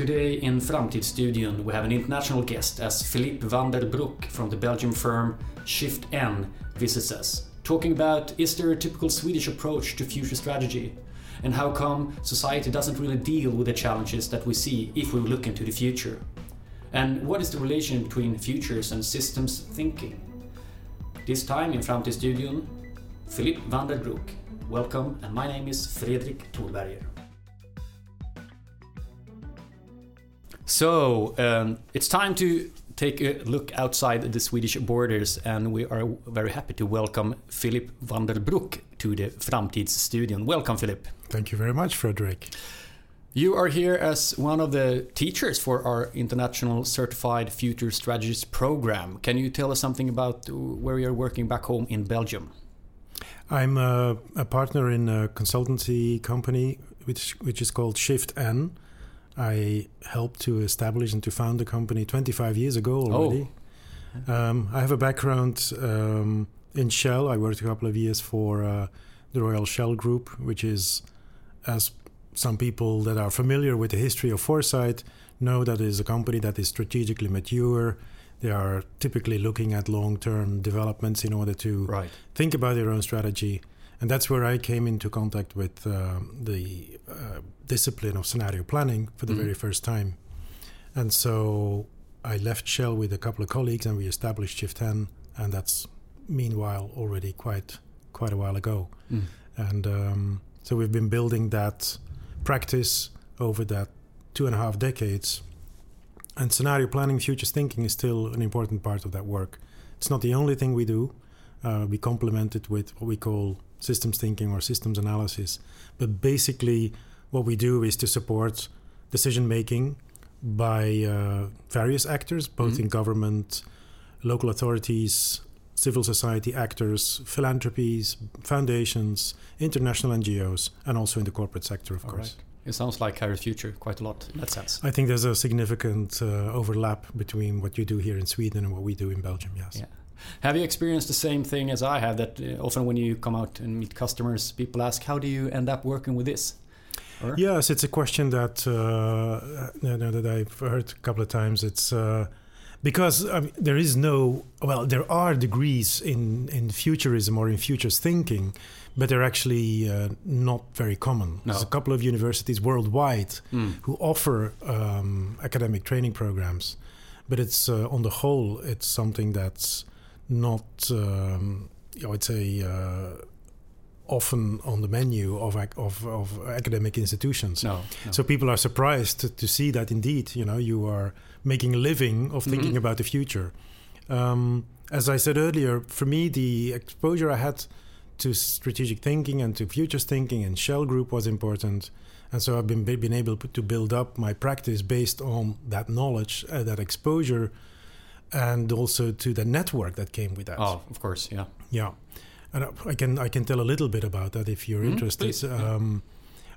Today in Framtidsstudion we have an international guest as Philippe Vandenbroeck from the Belgian firm Shift N visits us, talking about is there a typical Swedish approach to future strategy and how come society doesn't really deal with the challenges that we see if we look into the future. And what is the relation between futures and systems thinking? This time in Framtidsstudion, Philippe Vandenbroeck. Welcome, and my name is Fredrik Thorberger. So um, it's time to take a look outside the Swedish borders, and we are very happy to welcome Philip Vandenbroeck to the Framtidsstudion. Welcome, Philip. Thank you very much, Frederick. You are here as one of the teachers for our International Certified Future Strategies program. Can you tell us something about where you're working back home in Belgium? I'm a, a partner in a consultancy company which which is called Shift N I helped to establish and to found the company 25 years ago already. Oh. Um, I have a background um, in Shell. I worked a couple of years for uh, the Royal Shell Group, which is, as some people that are familiar with the history of foresight know, that is a company that is strategically mature. They are typically looking at long term developments in order to right. think about their own strategy and that's where I came into contact with uh, the uh, discipline of scenario planning for the mm-hmm. very first time. And so I left Shell with a couple of colleagues, and we established Shift N, and that's meanwhile already quite quite a while ago. Mm. And um, so we've been building that practice over that two and a half decades. And scenario planning, futures thinking is still an important part of that work. It's not the only thing we do. Uh, we complement it with what we call systems thinking or systems analysis. But basically, what we do is to support decision making by uh, various actors, both mm-hmm. in government, local authorities, civil society actors, philanthropies, foundations, international NGOs, and also in the corporate sector, of All course. Right. It sounds like Kairos Future quite a lot in that sense. I think there's a significant uh, overlap between what you do here in Sweden and what we do in Belgium, yes. Yeah. Have you experienced the same thing as I have? That uh, often when you come out and meet customers, people ask, "How do you end up working with this?" Or? Yes, it's a question that uh, that I've heard a couple of times. It's uh, because I mean, there is no well, there are degrees in in futurism or in futures thinking, but they're actually uh, not very common. No. There's a couple of universities worldwide mm. who offer um, academic training programs, but it's uh, on the whole, it's something that's not, um, I would say, uh, often on the menu of, of, of academic institutions. No, no, So people are surprised to, to, see that indeed, you know, you are making a living of thinking mm-hmm. about the future. Um, as I said earlier, for me, the exposure I had to strategic thinking and to futures thinking and Shell Group was important. And so I've been, been able to build up my practice based on that knowledge, uh, that exposure and also to the network that came with that. Oh, of course, yeah, yeah. And I can I can tell a little bit about that if you're mm, interested. Um,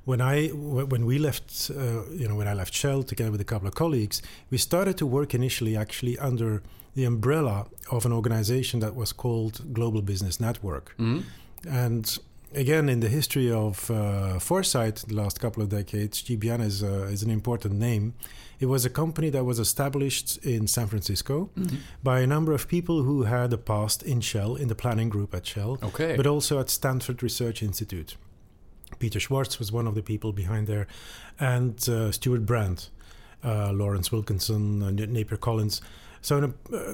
when I when we left, uh, you know, when I left Shell together with a couple of colleagues, we started to work initially actually under the umbrella of an organization that was called Global Business Network, mm. and again, in the history of uh, Foresight, the last couple of decades, GBN is, uh, is an important name. It was a company that was established in San Francisco mm-hmm. by a number of people who had a past in Shell, in the planning group at Shell, okay. but also at Stanford Research Institute. Peter Schwartz was one of the people behind there, and uh, Stewart Brand, uh, Lawrence Wilkinson, Napier Collins. So, uh,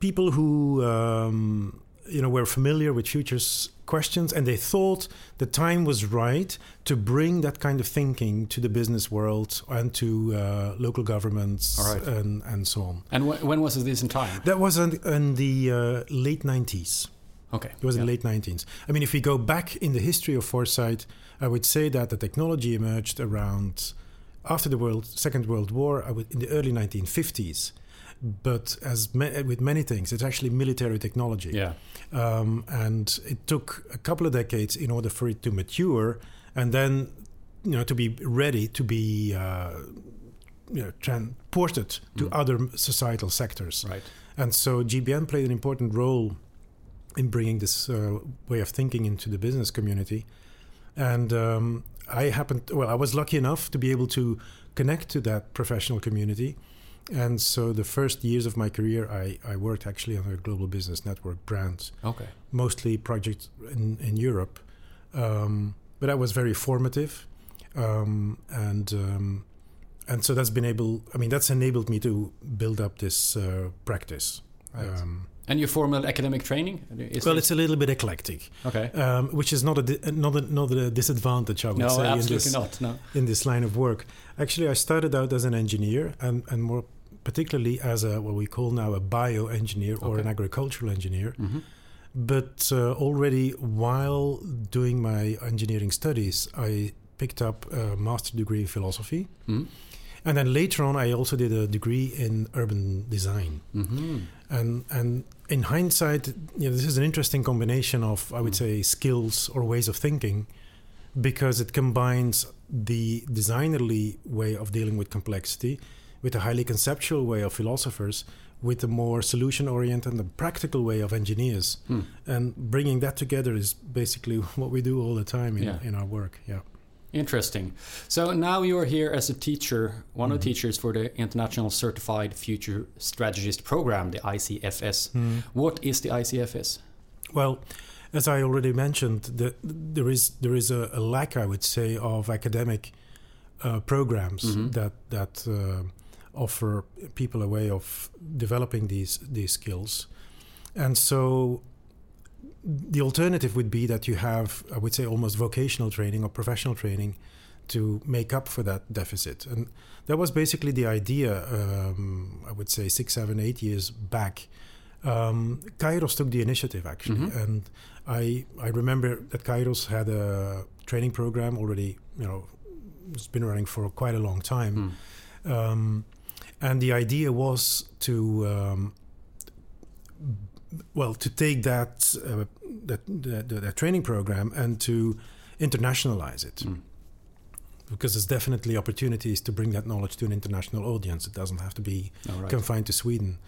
people who um, you know were familiar with futures questions and they thought the time was right to bring that kind of thinking to the business world and to uh, local governments right. and, and so on. And wh- when was this in time? That was in, in the uh, late 90s. Okay. It was yeah. in the late 90s I mean, if we go back in the history of foresight, I would say that the technology emerged around after the world, Second World War, would, in the early 1950s but as ma- with many things, it's actually military technology. Yeah. Um, and it took a couple of decades in order for it to mature, and then you know to be ready to be uh, you know transported to mm. other societal sectors. Right. And so GBN played an important role in bringing this uh, way of thinking into the business community. And um, I happened, well, I was lucky enough to be able to connect to that professional community. And so the first years of my career, I, I worked actually on a global business network brands, Okay. mostly projects in, in Europe. Um, but that was very formative. Um, and um, and so that's been able, I mean, that's enabled me to build up this uh, practice. Right. Um, And your formal academic training? Is well, it's a little bit eclectic, okay. um, which is not a di- not a, not a disadvantage, I would No, say, in absolutely this not. No. in this line of work. Actually, I started out as an engineer, and and more particularly as a what we call now a bioengineer or Okay. an agricultural engineer. hmm But uh, already while doing my engineering studies, I picked up a master degree in philosophy, hmm and then later on, I also did a degree in urban design. hmm And and in hindsight, you know, this is an interesting combination of I would Mm. say skills or ways of thinking, because it combines the designerly way of dealing with complexity with a highly conceptual way of philosophers with a more solution oriented and practical way of engineers Hmm. and bringing that together is basically what we do all the time in, Yeah. in our work yeah Interesting. So now you're here as a teacher, one of the Mhm. teachers for the International Certified Future Strategist Program, the ICFS. What is the ICFS? Well, as I already mentioned, the, there is there is a, a lack, I would say, of academic uh, programs Mhm. that that uh, offer people a way of developing these these skills, and so the alternative would be that you have, I would say, almost vocational training or professional training to make up for that deficit, and that was basically the idea. Um, I would say six, seven, eight years back. Um, Kairos took the initiative actually, Mhm. and I I remember that Kairos had a training program already. You know, it's been running for quite a long time, Hmm. um, and the idea was to um, well to take that uh, that, that that training program and to internationalize it Hmm. because there's definitely opportunities to bring that knowledge to an international audience. It doesn't have to be right. confined to Sweden.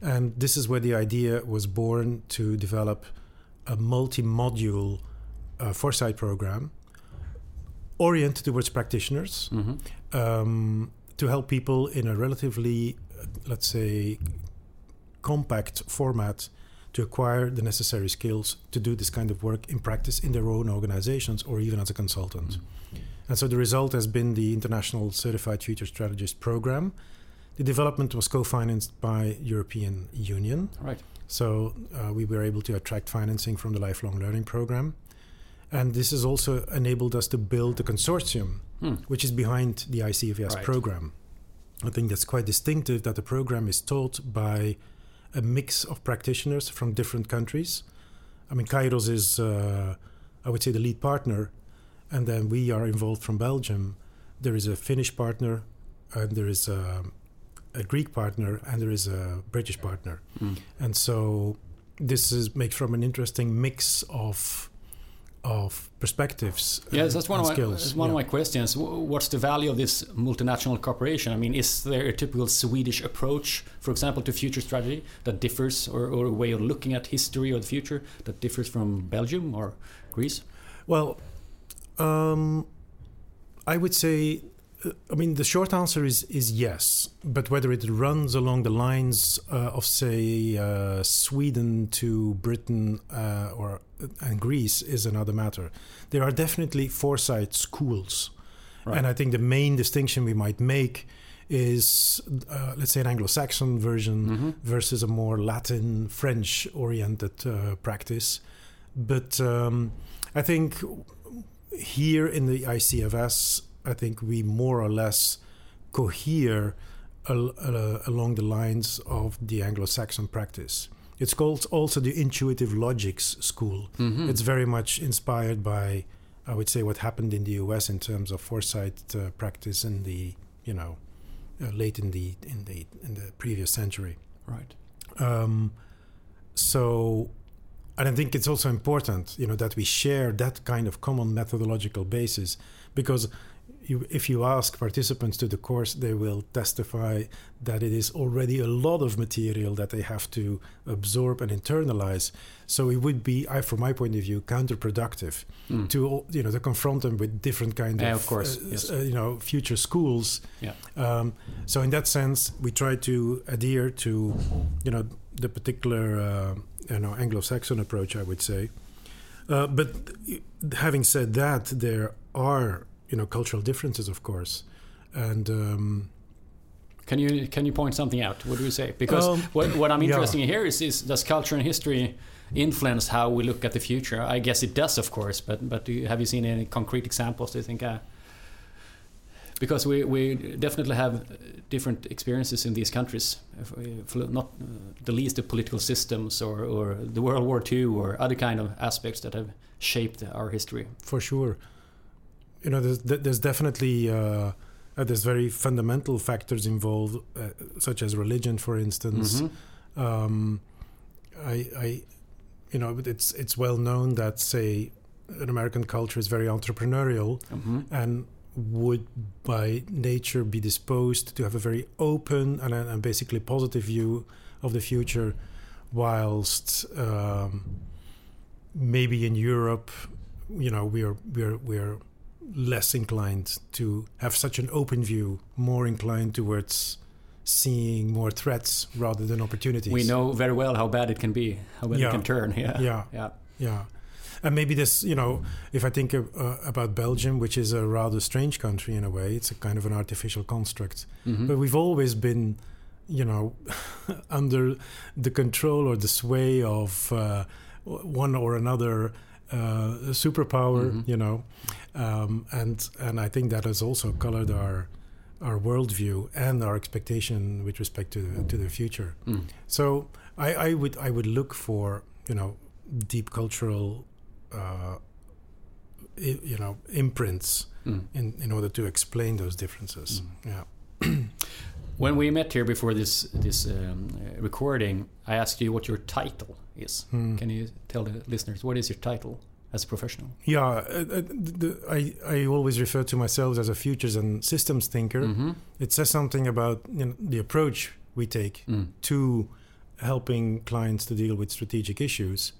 And this is where the idea was born to develop a multi module uh, foresight program oriented towards practitioners Mhm. um, to help people in a relatively, uh, let's say, compact format to acquire the necessary skills to do this kind of work in practice in their own organizations or even as a consultant. And so the result has been the International Certified Future Strategist program. The development was co-financed by European Union. Right. So uh, we were able to attract financing from the lifelong learning program. And this has also enabled us to build the consortium, Hmm. which is behind the ICFS Right. program. I think that's quite distinctive that the program is taught by a mix of practitioners from different countries. I mean, Kairos is, uh, I would say, the lead partner, and then we are involved from Belgium. There is a Finnish partner, and there is a, a Greek partner, and there is a British partner. Hmm. And so this is makes from an interesting mix of of perspectives. Yes, and- that's one of my, skills. that's one Yeah. of my questions. What's the value of this multinational cooperation? I mean, is there a typical Swedish approach, for example, to future strategy that differs, or, or a way of looking at history or the future that differs from Belgium or Greece? Well, um, I would say, uh, I mean, the short answer is is yes, but whether it runs along the lines uh, of, say, uh, Sweden to Britain uh, or and Greece is another matter. There are definitely foresight schools, Right. and I think the main distinction we might make is, uh, let's say, an Anglo-Saxon version hmm versus a more Latin, French oriented uh, practice. But um, I think here in the ICFS, I think we more or less cohere al- uh, along the lines of the Anglo Saxon practice. It's called also the intuitive logics school. hmm It's very much inspired by, I would say, what happened in the US in terms of foresight uh, practice in the, you know, uh, late in the in the in the previous century. right. Um, so, and I think it's also important, you know, that we share that kind of common methodological basis, because you, if you ask participants to the course, they will testify that it is already a lot of material that they have to absorb and internalize. So it would be, I, from my point of view, counterproductive Mm. to you know to confront them with different kind of, Yeah, of, course, uh, yes. uh, you know future schools. Yeah. Um, so in that sense, we try to adhere to you know the particular uh, you know Anglo-Saxon approach, I would say. Uh, but having said that, there are you know cultural differences, of course, and um, Can you can you point something out? What do you say? Because Um, what, what I'm yeah. interested in here is, is does culture and history influence how we look at the future? I guess it does, of course. But but do you, have you seen any concrete examples? Do you think? Uh, because we, we definitely have different experiences in these countries, if we- if not uh, the least the political systems or, or the World War II or other kind of aspects that have shaped our history. for sure, you know, there's, there's definitely uh, uh, there's very fundamental factors involved, uh, such as religion, for instance. Mhm. um, I, I, you know, it's it's well known that say an American culture is very entrepreneurial Mhm. and would by nature be disposed to have a very open and, and basically positive view of the future, whilst um, maybe in Europe, you know, we are we are we are less inclined to have such an open view, more inclined towards seeing more threats rather than opportunities. We know very well how bad it can be, how bad Yeah. it can turn. Yeah. Yeah. Yeah. Yeah. And maybe this, you know, if I think of, uh, about Belgium, which is a rather strange country in a way, it's a kind of an artificial construct. Mhm. But we've always been, you know, under the control or the sway of uh, one or another uh, superpower, Mhm. you know, um, and and I think that has also colored our our worldview and our expectation with respect to the, to the future. Mm. So I, I would I would look for you know deep cultural uh, i- you know imprints Mm. in, in order to explain those differences. Yeah. When we met here before this this um, recording, I asked you what your title is. Hmm. Can you tell the listeners what is your title as a professional? Yeah, uh, uh, the, I I always refer to myself as a futures and systems thinker. Mhm. It says something about you know, the approach we take Mm. to helping clients to deal with strategic issues,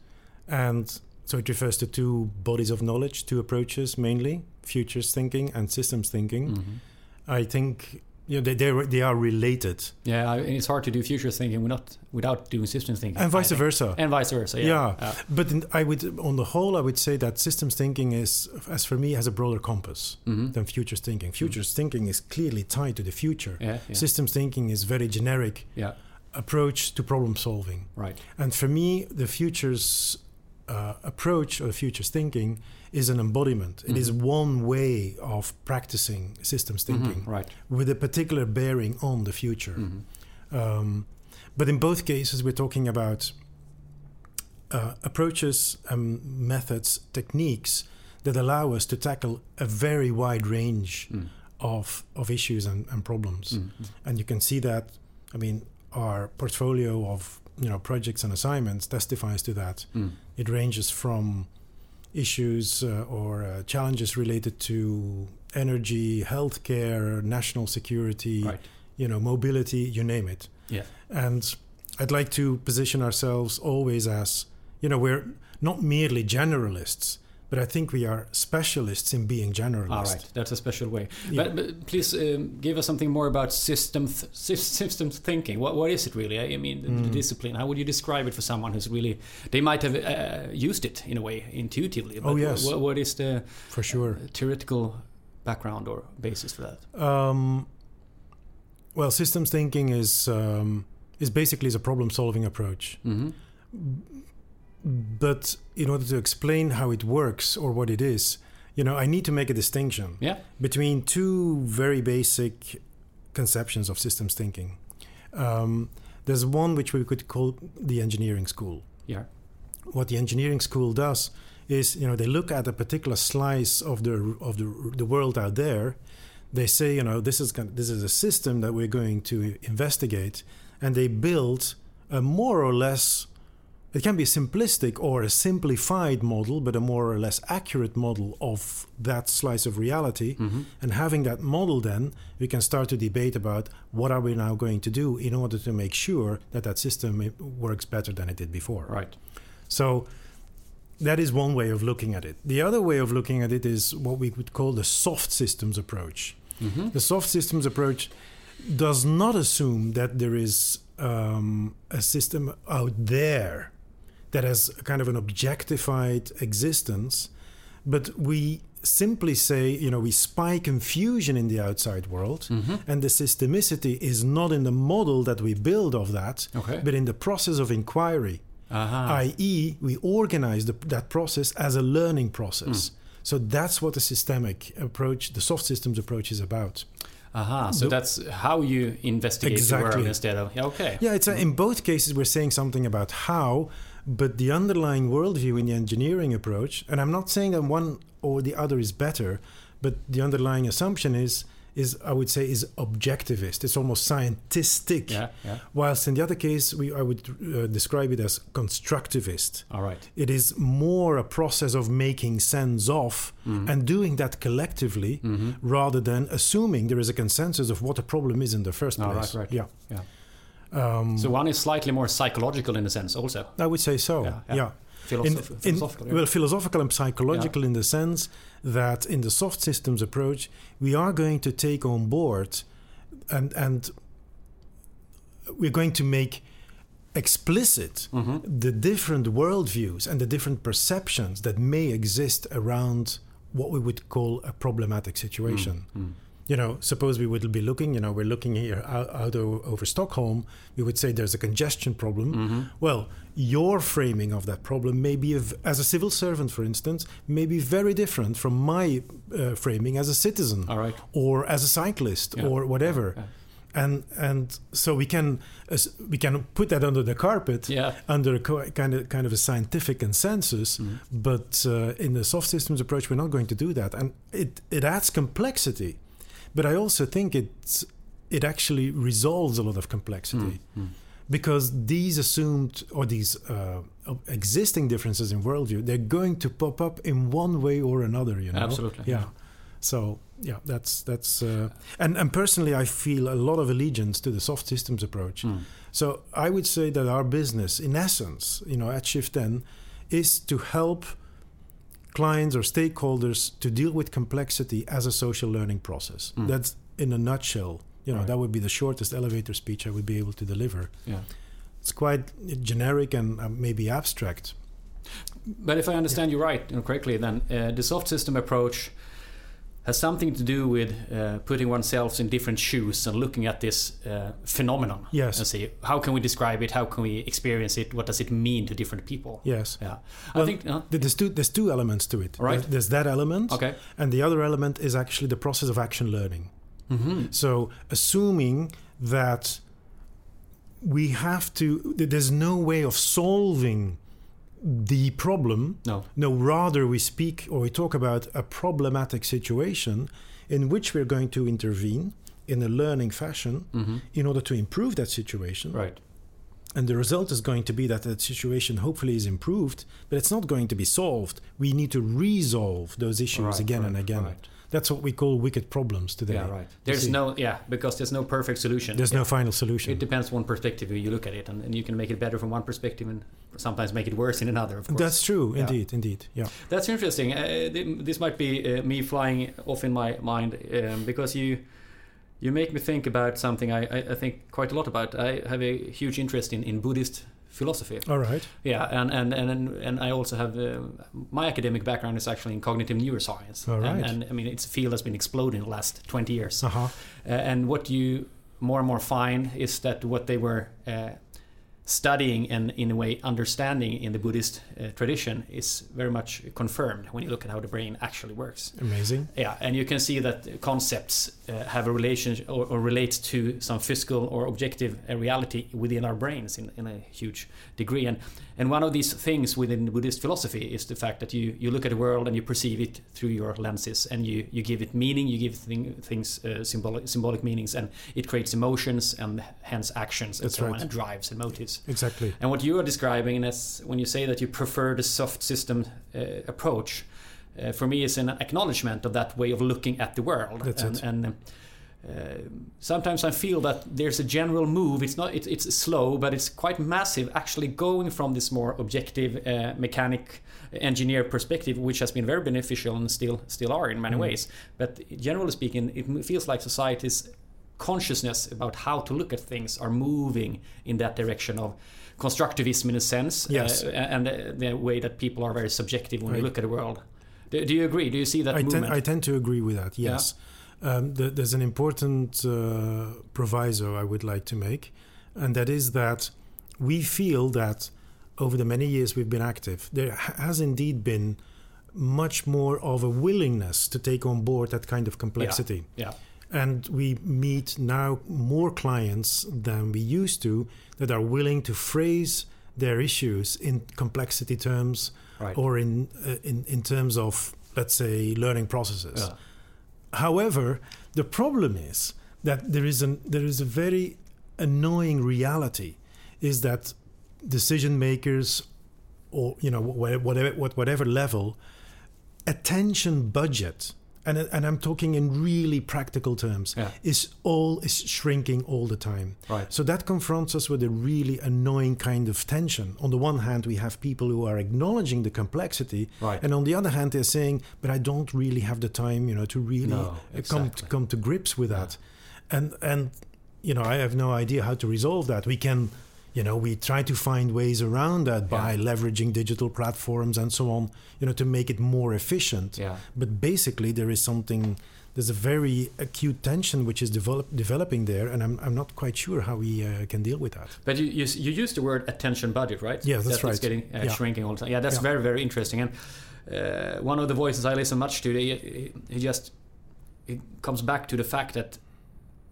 and so it refers to two bodies of knowledge, two approaches mainly: futures thinking and systems thinking. Mhm. I think you know, they they they are related, Yeah, and it's hard to do future thinking without without doing systems thinking. and vice versa. And vice versa. Yeah. Yeah. Uh, But in, I would, on the whole, I would say that systems thinking is, as for me, has a broader compass mhm. than futures thinking. Futures thinking is clearly tied to the future. Yeah. Yeah. Systems thinking is very generic yeah. approach to problem solving. Right. And for me, the futures uh, approach or futures thinking is an embodiment. It is Mhm. one way of practicing systems thinking Mhm. Right. with a particular bearing on the future. Mhm. Um, but in both cases, we're talking about uh, approaches, um, methods, techniques that allow us to tackle a very wide range Mm. of, of issues and, and problems. Mm. And you can see that, I mean, our portfolio of you know projects and assignments testifies to that. Mm. It ranges from issues uh, or uh, challenges related to energy, healthcare, national security, Right. you know, mobility, you name it. Yeah. And I'd like to position ourselves always as, you know, we're not merely generalists, but I think we are specialists in being generalists. All right. That's a special way. Yeah. But, but please um, give us something more about system th- sys- systems thinking. What what is it really? I mean, the, the Mm. discipline. How would you describe it for someone who's really? They might have uh, used it in a way intuitively. But Oh, yes. What, what is the For sure. uh, theoretical background or basis for that? Um, well, systems thinking is um, is basically is a problem-solving approach. hmm But in order to explain how it works or what it is, you know, I need to make a distinction Yeah. between two very basic conceptions of systems thinking. Um, there's one which we could call the engineering school. Yeah. What the engineering school does is, you know, they look at a particular slice of the of the, the world out there. They say, you know, this is gon- this is a system that we're going to investigate, and they build a more or less it can be a simplistic or a simplified model, but a more or less accurate model of that slice of reality. Mhm. And having that model, then we can start to debate about what are we now going to do in order to make sure that that system works better than it did before. Right. So that is one way of looking at it. The other way of looking at it is what we would call the soft systems approach. hmm The soft systems approach does not assume that there is um, a system out there that has kind of an objectified existence, but we simply say, you know, we spy confusion in the outside world, hmm and the systemicity is not in the model that we build of that, Okay. but in the process of inquiry Aha. i.e., we organize the, that process as a learning process. Hmm. So that's what the systemic approach, the soft systems approach, is about. Aha. So that's how you investigate the world Exactly. instead of yeah, okay. Yeah, it's a, in both cases we're saying something about how, but the underlying worldview in the engineering approach, and I'm not saying that one or the other is better, but the underlying assumption is is I would say is objectivist. It's almost scientistic. Yeah. Yeah. Whilst in the other case, we I would uh, describe it as constructivist. All right. It is more a process of making sense of Mhm. and doing that collectively Mhm. rather than assuming there is a consensus of what a problem is in the first place. right, right. Yeah. Yeah. Um, So one is slightly more psychological in a sense, also I would say so. Yeah, Yeah. yeah. Philosoph- in- philosophical. yeah. well, philosophical and psychological in the sense that in the soft systems approach, we are going to take on board and and we're going to make explicit Mhm. the different worldviews and the different perceptions that may exist around what we would call a problematic situation. Mm. You know, suppose we would be looking, you know, we're looking here out, out over Stockholm, we would say there's a congestion problem. Mhm. Well, your framing of that problem may be, as a civil servant, for instance, may be very different from my uh, framing as a citizen All right. or as a cyclist Yeah. or whatever. Yeah. And and so we can as we can put that under the carpet Yeah. under a co- kind of kind of a scientific consensus. Mhm. But uh, in the soft systems approach, we're not going to do that, and it it adds complexity. But I also think it's it actually resolves a lot of complexity Mm. Mm. because these assumed or these uh, existing differences in worldview they're going to pop up in one way or another. You know, Absolutely. yeah. So yeah, that's that's uh, and and personally, I feel a lot of allegiance to the soft systems approach. Mm. So I would say that our business, in essence, you know, at Shift N, is to help clients or stakeholders to deal with complexity as a social learning process. Mm. That's in a nutshell. You know, Right. that would be the shortest elevator speech I would be able to deliver. Yeah. It's quite generic and uh, maybe abstract. But if I understand you right, you know, correctly, then uh, the soft system approach has something to do with uh, putting oneself in different shoes and looking at this uh, phenomenon Yes. and see how can we describe it, how can we experience it, what does it mean to different people. Yes. Yeah, Well, I think. Uh, There's two, there's two elements to it. Right. There's, that element, okay. and the other element is actually the process of action learning. hmm So, assuming that we have to, there's no way of solving the problem. No. No, rather, we speak or we talk about a problematic situation in which we're going to intervene in a learning fashion hmm in order to improve that situation. Right. And the result is going to be that that situation hopefully is improved, but it's not going to be solved. We need to resolve those issues Right, again right, and again. right. That's what we call wicked problems today. Yeah, right. There's no, yeah, because there's no perfect solution. There's Yeah. no final solution. It depends one perspective you look at it, and, and you can make it better from one perspective, and sometimes make it worse in another. Of course. That's true, Yeah. indeed, indeed. Yeah. That's interesting. Uh, this might be uh, me flying off in my mind um, because you you make me think about something I, I, I think quite a lot about. I have a huge interest in, in Buddhist philosophy. All right. Yeah, and and and and I also have uh, my academic background is actually in cognitive neuroscience. All and, and I mean it's a field that's been exploding in the last twenty years. Uh huh. Uh, and what you more and more find is that what they were uh, studying and in a way understanding in the Buddhist uh, tradition is very much confirmed when you look at how the brain actually works. Amazing. Yeah, and you can see that concepts uh, have a relation or, or relate to some physical or objective uh, reality within our brains in, in a huge degree. And and one of these things within Buddhist philosophy is the fact that you, you look at the world and you perceive it through your lenses and you, you give it meaning, you give thing, things uh, symbolic symbolic meanings, and it creates emotions and hence actions and That's so on, and drives and motives. Exactly. And what you are describing is when you say that you prefer the soft system uh, approach, uh, for me is an acknowledgement of that way of looking at the world. That's and, it. and uh, sometimes I feel that there's a general move. It's not. It's, it's slow, but it's quite massive. Actually, going from this more objective uh, mechanic engineer perspective, which has been very beneficial and still still are in many Mm. ways. But generally speaking, it feels like society's consciousness about how to look at things are moving in that direction of constructivism in a sense Yes. uh, and uh, the way that people are very subjective when Right. you look at the world do, do you agree do you see that I tend, movement I tend to agree with that. Yeah. Yes, um, th- there's an important uh, proviso I would like to make, and that is that we feel that over the many years we've been active, there has indeed been much more of a willingness to take on board that kind of complexity. yeah And we meet now more clients than we used to that are willing to phrase their issues in complexity terms right or in, uh, in in terms of let's say learning processes. yeah. However, the problem is that there is an there is a very annoying reality is that decision makers or you know whatever whatever level attention budget and and I'm talking in really practical terms Yeah. is all is shrinking all the time. right So that confronts us with a really annoying kind of tension. On the one hand, we have people who are acknowledging the complexity, right and on the other hand, they're saying, "But I don't really have the time, you know, to really No, uh, come exactly. come to grips with that." And and you know, I have no idea how to resolve that. We can, you know, we try to find ways around that by leveraging digital platforms and so on, you know, to make it more efficient. yeah But basically, there is something. There's a very acute tension which is develop, developing there, and I'm, I'm not quite sure how we uh, can deal with that. But you, you you used the word attention budget, right? Yeah, that's That It's getting uh, Yeah. shrinking all the time. Yeah, that's Yeah. very very interesting. And uh, one of the voices I listen much to, he, he- he just it comes back to the fact that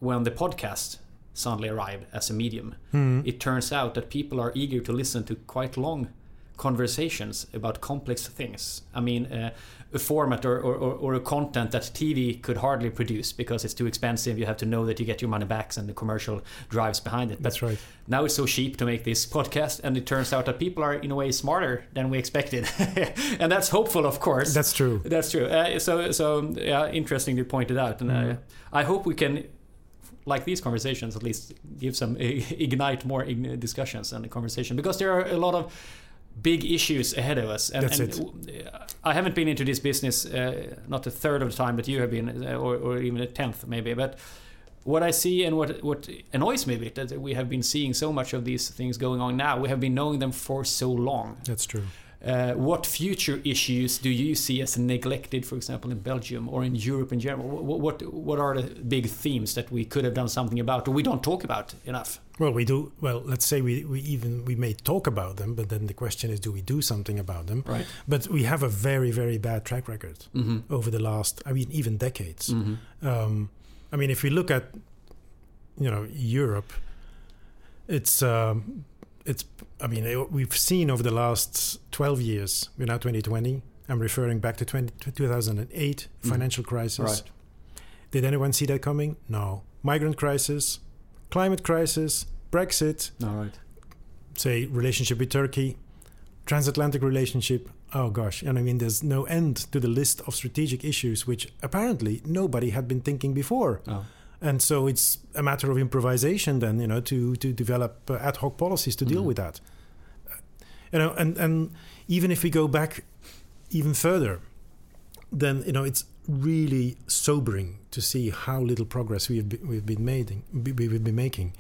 when the podcast suddenly arrived as a medium, Hmm. it turns out that people are eager to listen to quite long conversations about complex things. I mean, uh, a format or, or, or a content that TV could hardly produce because it's too expensive. You have to know that you get your money back and the commercial drives behind it. But That's right. now it's so cheap to make this podcast, and it turns out that people are in a way smarter than we expected, and that's hopeful, of course. That's true. That's true. Uh, so, so yeah, interesting you pointed out, and Mm. uh, I hope we can, like these conversations, at least give some ignite more discussions and conversation because there are a lot of big issues ahead of us. And, That's and it. I haven't been into this business uh, not a third of the time that you have been, uh, or, or even a tenth maybe, but. What I see and what what annoys me a bit that we have been seeing so much of these things going on now. We have been knowing them for so long. That's true. Uh, what future issues do you see as neglected, for example, in Belgium or in Europe in general? What, what what are the big themes that we could have done something about, or we don't talk about enough? Well, we do. Well, let's say we, we even we may talk about them, but then the question is, do we do something about them? Right. But we have a very very bad track record Mm-hmm. over the last, I mean, even decades. Mm-hmm. Um, I mean, if we look at, you know, Europe, it's um, it's. I mean, it- we've seen over the last twelve years. We're now 2020. I'm referring back to 20, 2008 Mhm. financial crisis. Right. Did anyone see that coming? No. Migrant crisis, climate crisis, Brexit, All right. say relationship with Turkey, transatlantic relationship. Oh gosh, and I mean, there's no end to the list of strategic issues which apparently nobody had been thinking before. Oh. And so it's a matter of improvisation then, you know, to to develop uh, ad hoc policies to deal Mhm. with that. Uh, You know, and and even if we go back even further, then you know it's really sobering to see how little progress we've be, we've been making. we- We've been making.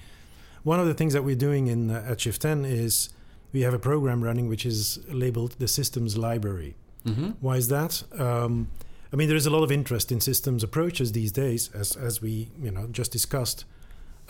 One of the things that we're doing in uh, at Shift N is we have a program running which is labeled the Systems Library. Mm-hmm. Why is that? Um, I mean, there is a lot of interest in systems approaches these days, as as we you know just discussed.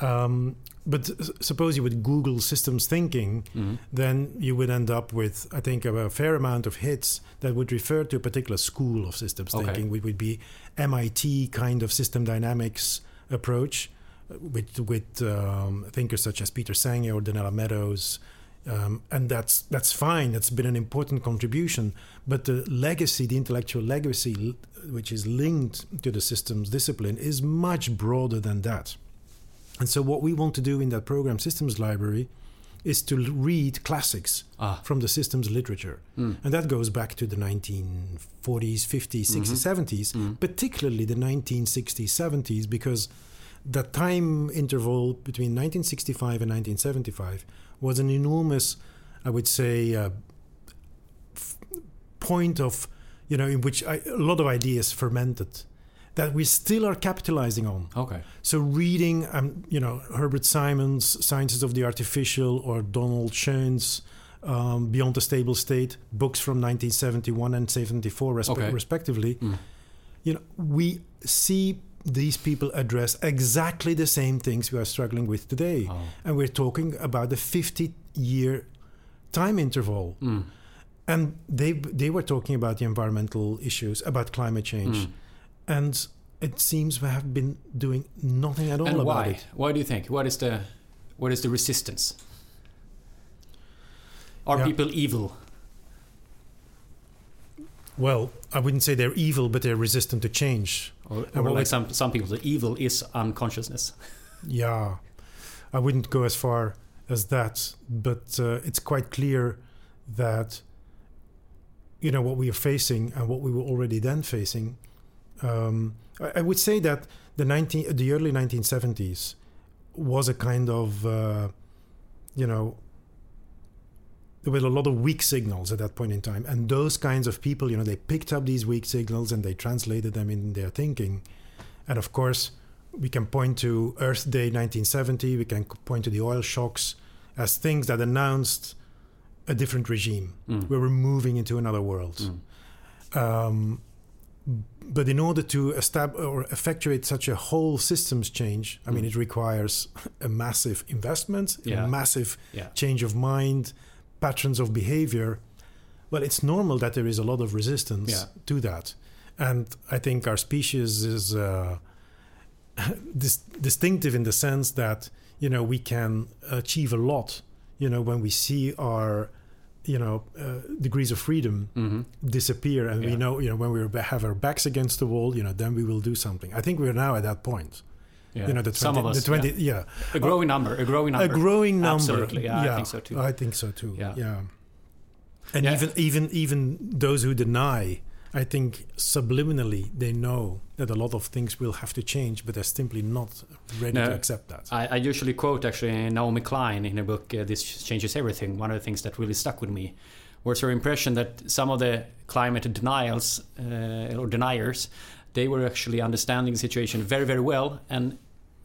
Um, but suppose you would Google systems thinking, Mm-hmm. then you would end up with, I think, a fair amount of hits that would refer to a particular school of systems Okay. thinking, which would be MIT kind of system dynamics approach, uh, with with um, thinkers such as Peter Senge or Donella Meadows. Um, and that's that's fine. That's been an important contribution. But the legacy, the intellectual legacy, which is linked to the systems discipline, is much broader than that. And so, what we want to do in that program systems library is to read classics Ah. from the systems literature. Mm. And that goes back to the 1940s, 50s, 60s, 70s, Mm. particularly the 1960s, 70s, because the time interval between 1965 and 1975 was an enormous, I would say, uh, f- point of, you know, in which I, a lot of ideas fermented that we still are capitalizing on. Okay. So reading, um, you know, Herbert Simon's Sciences of the Artificial or Donald Schoen's um, Beyond the Stable State, books from 1971 and 74 respe- Okay. respectively, Mm. you know, we see these people address exactly the same things we are struggling with today. Oh. And we're talking about a 50 year time interval. Mm. And they, they were talking about the environmental issues, about climate change. Mm. And it seems we have been doing nothing at all And about why? it. Why do you think? What is the what is the resistance? Are Yeah. people evil? Well, I wouldn't say they're evil, but they're resistant to change. Or, or like we- some some people, the evil is unconsciousness. Yeah, I wouldn't go as far as that, but uh, it's quite clear that you know what we are facing and what we were already then facing. Um, I, I would say that the nineteen, the early nineteen seventies, was a kind of uh, you know there were a lot of weak signals at that point in time, and those kinds of people, you know, they picked up these weak signals and they translated them in their thinking, and of course we can point to Earth Day 1970, we can point to the oil shocks as things that announced a different regime, Mm. where we're moving into another world. Mm. Um, but in order to establish or effectuate such a whole systems change, I mean, Mm. it requires a massive investment, Yeah. a massive Yeah. change of mind, patterns of behavior. Well, it's normal that there is a lot of resistance Yeah. to that. And I think our species is uh, dis- distinctive in the sense that, you know, we can achieve a lot, you know, when we see our, you know, uh, degrees of freedom hmm disappear and we know, you know, when we have our backs against the wall, you know, then we will do something. I think we're now at that point. Yeah. You know, the 20, some of us. the 20, yeah. yeah. A growing number. A growing number. A growing number. Absolutely, yeah, I think so too. I think so too. Yeah. Yeah. And Yeah. even even even those who deny, I think subliminally they know that a lot of things will have to change, but they're simply not ready No. to accept that. I, I usually quote actually Naomi Klein in her book uh, "This Changes Everything." One of the things that really stuck with me was her impression that some of the climate denials uh, or deniers, they were actually understanding the situation very, very well, and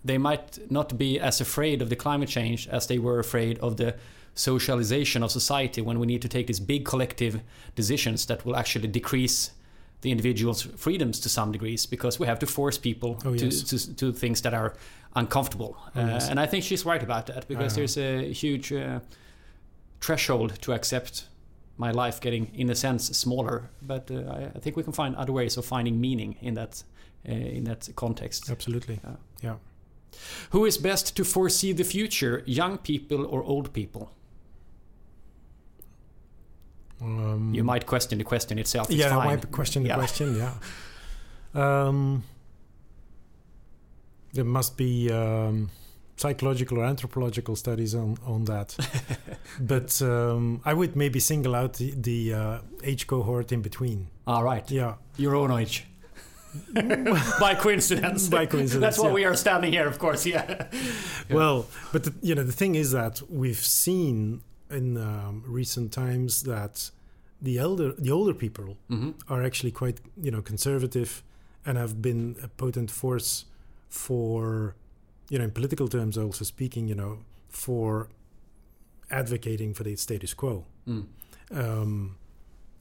they might not be as afraid of the climate change as they were afraid of the socialization of society when we need to take these big collective decisions that will actually decrease the individual's freedoms to some degrees because we have to force people Oh, to, yes. to, to things that are uncomfortable. Oh, uh, and I think she's right about that because Uh-huh. there's a huge uh, threshold to accept my life getting, in a sense, smaller. But uh, I, I think we can find other ways of finding meaning in that uh, in that context. Absolutely. Yeah. Yeah. Who is best to foresee the future, young people or old people? Um, You might question the question itself. It's yeah, I might question the Yeah. question. Yeah. Um, there must be um, psychological or anthropological studies on on that, but um, I would maybe single out the, the uh, age cohort in between. All right, Yeah. your own age. By coincidence. By coincidence, That's why yeah. we are standing here, of course. Yeah. Yeah. Well, but the, you know the thing is that we've seen in um, recent times that the elder, the older people hmm are actually quite you know conservative and have been a potent force for you know in political terms also speaking you know for advocating for the status quo Mm. um,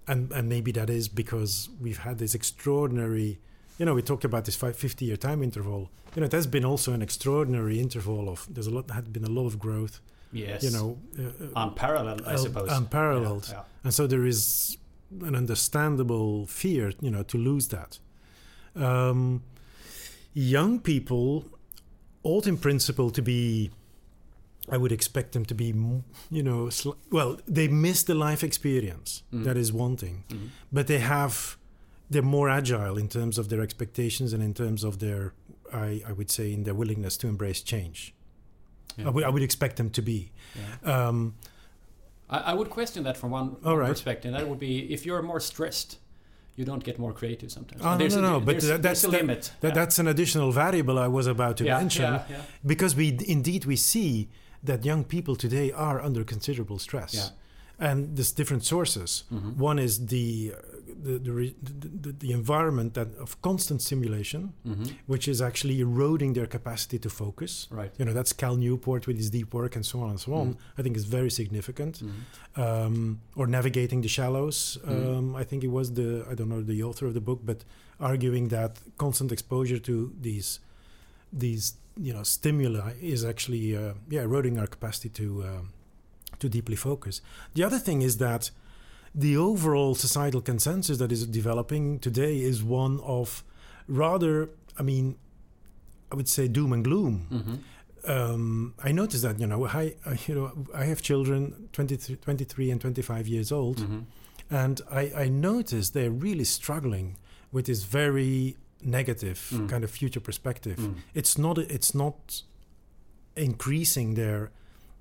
and and maybe that is because we've had this extraordinary you know we talked about this 50 year time interval you know that's been also an extraordinary interval of there's a lot had been a lot of growth Yes. you know uh, uh, unparalleled, I suppose. unparalleled. Yeah, and so there is an understandable fear, you know, to lose that. Um, young people ought, in principle, to be. I would expect them to be, you know, sl- well, they miss the life experience. Mm. That is one thing. Mhm. but they have, they're more agile in terms of their expectations and in terms of their, I, I would say, in their willingness to embrace change. Yeah. I, would, I would expect them to be. Yeah. Um, I, I would question that from one, one right. perspective. That would be if you're more stressed, you don't get more creative sometimes. Oh, no, There's no, a, but there's, that- there's that's- a that- limit. that, yeah. That's an additional variable I was about to yeah, mention yeah. because we indeed we see that young people today are under considerable stress. And there's different sources. Mhm. One is the, the, the, re- the, the, environment that of constant stimulation, Mhm. which is actually eroding their capacity to focus. Right. You know, that's Cal Newport with his deep work and so on and so on. Mhm. I think is very significant. Mhm. Um, or navigating the shallows. Mhm. Um, I think it was the I don't know the author of the book, but arguing that constant exposure to these these you know stimuli is actually uh, yeah eroding our capacity to um, to deeply focus. The other thing is that the overall societal consensus that is developing today is one of rather I mean I would say doom and gloom Mhm. um, I noticed that you know I, I you know I have children 23, 23 and 25 years old Mhm. and I, I noticed they're really struggling with this very negative Mm. kind of future perspective Mm. it's not it's not increasing their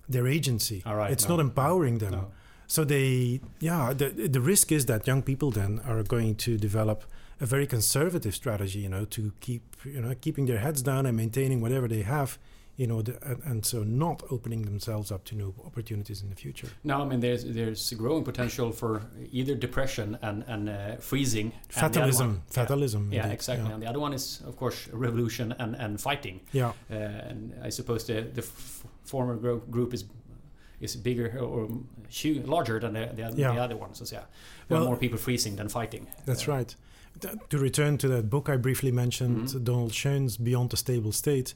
their agency All right, it's no. not empowering them No. so they yeah the, the risk is that young people then are going to develop a very conservative strategy you know to keep you know keeping their heads down and maintaining whatever they have you know the, and, and so not opening themselves up to new opportunities in the future No, I mean there's there's a growing potential for either depression and and uh, freezing. and the other fatalism one- yeah. fatalism Yeah, exactly. And the other one is, of course, revolution and, and fighting. yeah Uh, and I suppose the the f- former gro- group is is bigger or hu- larger than the, the, Yeah. the other ones. So yeah, there are Well- more people freezing than fighting. That's Uh, right. Th- to return to that book I briefly mentioned, Mhm. Donald Schoen's Beyond the Stable State,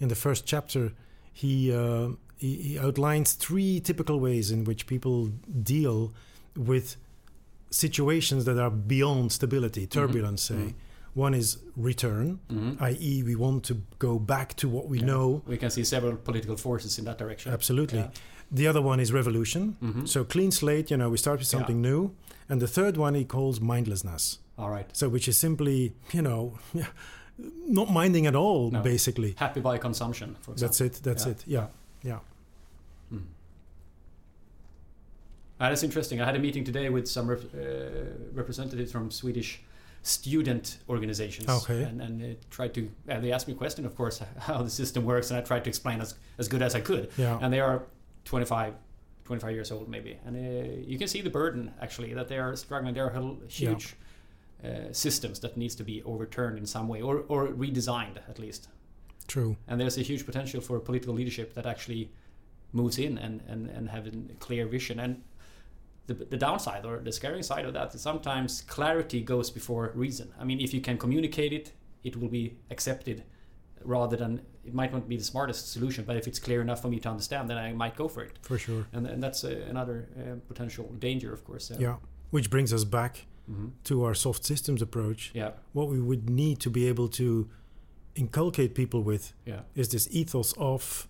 in the first chapter, he, uh, he he outlines three typical ways in which people deal with situations that are beyond stability, turbulence, say. mhm. One is return, mhm. i.e., we want to go back to what we Yeah. know. We can see several political forces in that direction. Absolutely. Yeah. The other one is revolution. Mhm. So clean slate, you know, we start with Yeah. something new. And the third one he calls mindlessness. All right. So, which is simply, you know, not minding at all, No. basically. Happy by consumption, for example. That's it. That's Yeah. it. Yeah. Yeah. Mm. Uh, that's interesting. I had a meeting today with some rep- uh, representatives from Swedish student organizations. Okay. And, and they tried to, uh, they asked me a question, of course, how the system works, and I tried to explain as, as good as I could. Yeah. And they are 25, 25 years old, maybe. And uh, you can see the burden, actually, that they are struggling. They are huge uh, systems that needs to be overturned in some way or, or redesigned, at least. True. And there's a huge potential for political leadership that actually moves in and, and, and have a clear vision. And the, the downside or the scary side of that is sometimes clarity goes before reason. I mean, if you can communicate it, it will be accepted rather than it might not be the smartest solution, but if it's clear enough for me to understand, then I might go for it. For sure. And, and that's uh, another uh, potential danger, of course. Yeah. Which brings us back hmm to our soft systems approach. Yeah. What we would need to be able to inculcate people with Yeah. is this ethos of,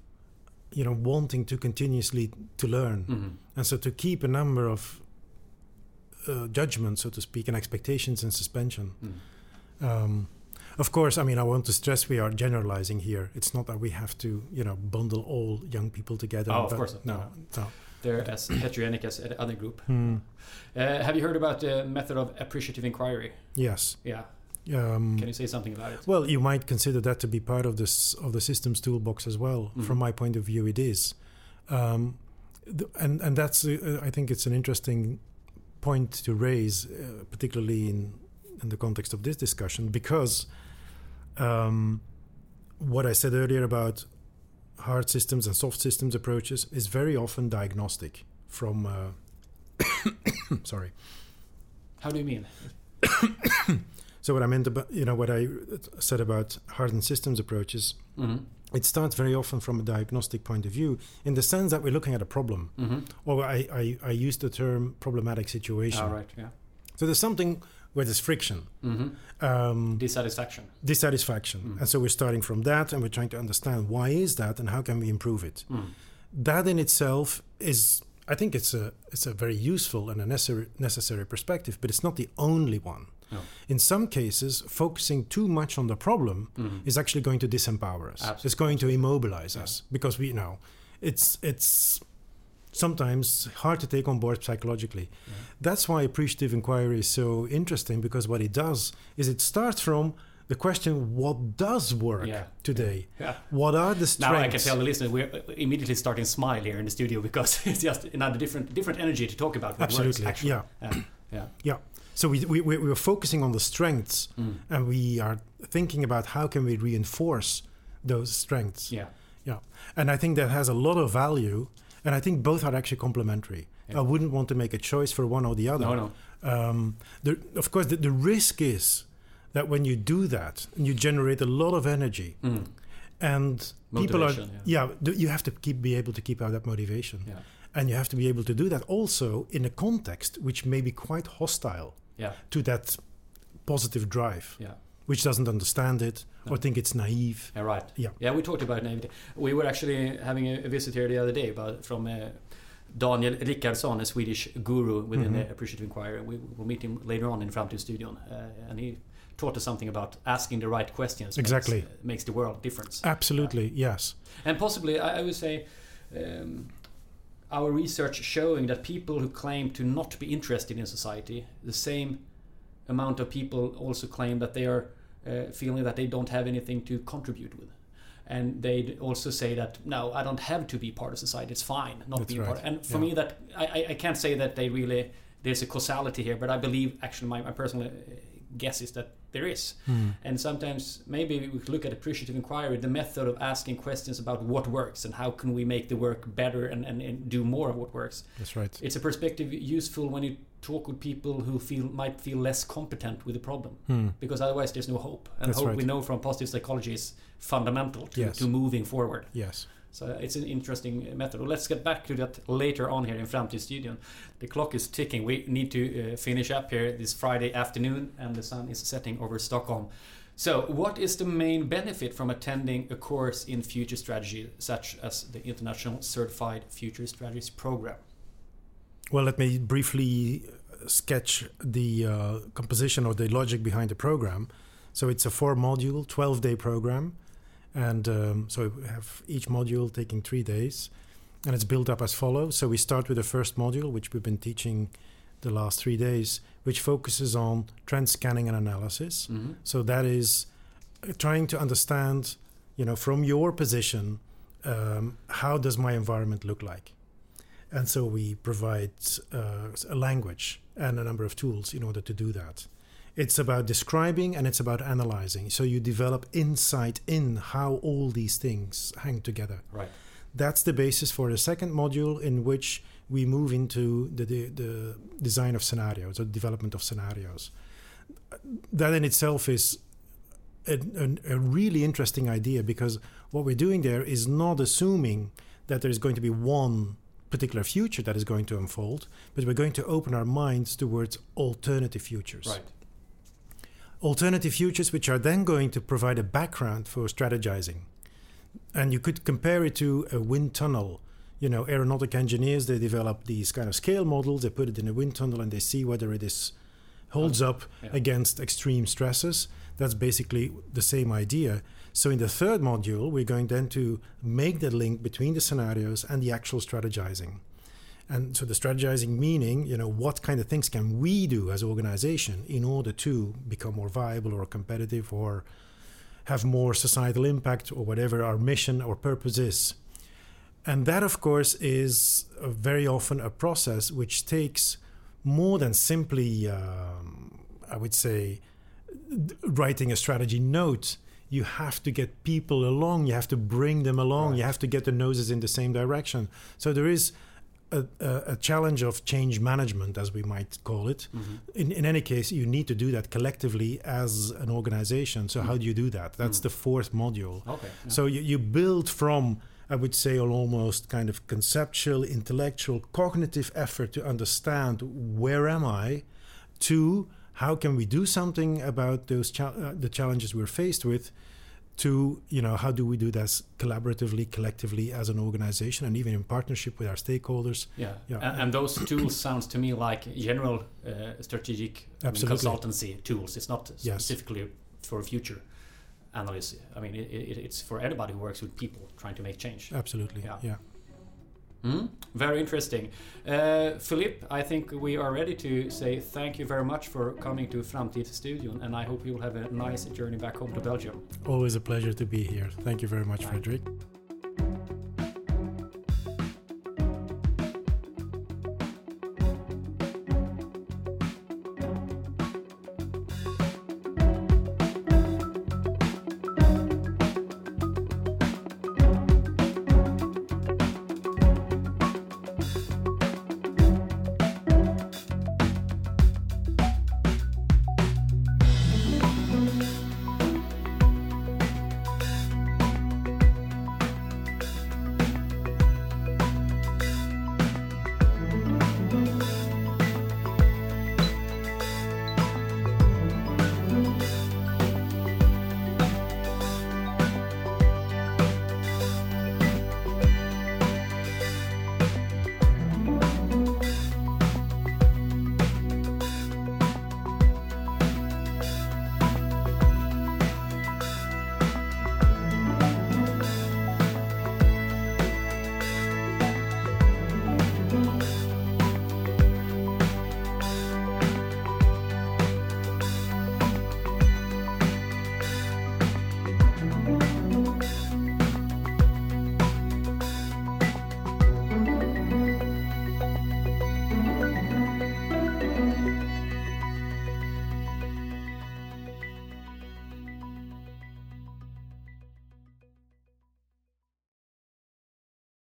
you know, wanting to continuously to learn. hmm And so to keep a number of uh, judgments, so to speak, and expectations in suspension. Mm. Um, of course, I mean, I want to stress we are generalizing here. It's not that we have to, you know, bundle all young people together. Oh, of course not. No. no. They're as heterogenic as any other group. Hmm. Uh, have you heard about the method of appreciative inquiry? Yes. Yeah. Um, Can you say something about it? well, you might consider that to be part of this of the systems toolbox as well. Mhm. From my point of view, it is, um, th- and and that's uh, I think it's an interesting point to raise, uh, particularly in in the context of this discussion, because um, what I said earlier about hard systems and soft systems approaches is very often diagnostic from. Uh, sorry. How do you mean? So what I meant about you know what I said about hardened systems approaches, hmm it starts very often from a diagnostic point of view, in the sense that we're looking at a problem. hmm Or I, I, I use the term problematic situation. All right. Yeah. So there's something where there's friction, hmm um, Dissatisfaction. dissatisfaction, Mm. and so we're starting from that, and we're trying to understand why is that, and how can we improve it. Mm. That in itself is, I think, it's a it's a very useful and a necessary necessary perspective, but it's not the only one. No. In some cases, focusing too much on the problem is actually going to disempower us. Absolutely. It's going to immobilize us because we know it's it's sometimes hard to take on board psychologically. That's why appreciative inquiry is so interesting because what it does is it starts from the question what does work Yeah. today? Yeah. What are the strengths? Now I can tell the listeners we're immediately starting to smile here in the studio because it's just another different different energy to talk about what Absolutely, works actually. yeah. yeah. yeah. Yeah. So we, we, we we're focusing on the strengths Mm. and we are thinking about how can we reinforce those strengths. Yeah. Yeah. And I think that has a lot of value. And I think both are actually complementary. Yeah. I wouldn't want to make a choice for one or the other. No, no. Um, the, of course, the, the risk is that when you do that, you generate a lot of energy. Mm. And people are, Motivation, yeah, you have to keep be able to keep out that motivation. Yeah. And you have to be able to do that also in a context which may be quite hostile Yeah. to that positive drive, Yeah. which doesn't understand it No. or think it's naive. Yeah, right. Yeah. Yeah, we talked about naivety. We were actually having a, visit here the other day about, from uh, Daniel Rickardsson, a Swedish guru within Mhm. the Appreciative Inquiry. We will meet him later on in Framtidsstudion. Uh, and he taught us something about asking the right questions. Exactly. Makes, uh, makes the world difference. Absolutely, yes. And possibly, I, I would say, um, our research showing that people who claim to not be interested in society, the same amount of people also claim that they are uh, feeling that they don't have anything to contribute with. And they also say that no, I don't have to be part of society. It's fine not That's being right. part. And for Yeah. me, that I, I- can't say that they really there's a causality here, but I believe actually my, my personal uh, guess is that there is. Mm. And sometimes maybe we could look at appreciative inquiry, the method of asking questions about what works and how can we make the work better and, and, and do more of what works. That's right. It's a perspective useful when you talk with people who feel might feel less competent with the problem. Hmm. Because otherwise there's no hope. And That's hope right. we know from positive psychology is fundamental to, Yes. to moving forward. Yes. So it's an interesting method. Well, let's get back to that later on here in Framtidsstudion. The clock is ticking. We need to uh, finish up here this Friday afternoon, and the sun is setting over Stockholm. So, what is the main benefit from attending a course in future strategy, such as the International Certified Future Strategies Program? Well, let me briefly sketch the uh, composition or the logic behind the program. So it's a four module, 12 day program. And um, so we have each module taking three days. And it's built up as follows. So we start with the first module, which we've been teaching the last three days, which focuses on trend scanning and analysis. Mm-hmm. So that is uh, trying to understand, you know, from your position, um, how does my environment look like? And so we provide uh, a language and a number of tools in order to do that. It's about describing and it's about analyzing. So you develop insight in how all these things hang together. Right. That's the basis for the second module, in which we move into the, the, the design of scenarios or development of scenarios. That in itself is a, a, a really interesting idea because what we're doing there is not assuming that there's going to be one particular future that is going to unfold, but we're going to open our minds towards alternative futures. Right. alternative futures which are then going to provide a background for strategizing. And you could compare it to a wind tunnel. You know aeronautic engineers they develop these kind of scale models they put it in a wind tunnel and they see whether it is holds oh, up Yeah. against extreme stresses. That's basically the same idea so in the third module we're going then to make the link between the scenarios and the actual strategizing and so the strategizing meaning, you know, what kind of things can we do as organization in order to become more viable or competitive or have more societal impact or whatever our mission or purpose is. And that, of course, is very often a process which takes more than simply, um, I would say, writing a strategy note. You have to get people along, you have to bring them along, you have to get the noses in the same direction. So there is a, a, a challenge of change management, as we might call it. Mm-hmm. In, in any case, you need to do that collectively as an organization. So, how do you do that? That's Mm. the fourth module. Okay. yeah. So, you, you build from, I would say, an almost kind of conceptual, intellectual, cognitive effort to understand where am I, to how can we do something about those cha- uh, the challenges we're faced with, to you know how do we do this collaboratively collectively as an organization and even in partnership with our stakeholders? Yeah, yeah. And, and, those tools sounds to me like general uh, strategic I mean, consultancy tools. It's not specifically yes. for future analysis i mean it, it, it's for anybody who works with people trying to make change. Absolutely. Yeah, yeah. Mm, very interesting. Uh, Philippe, I think we are ready to say thank you very much for coming to Framtidsstudion and I hope you will have a nice journey back home to Belgium. Always a pleasure to be here. Thank you very much, Fredrik.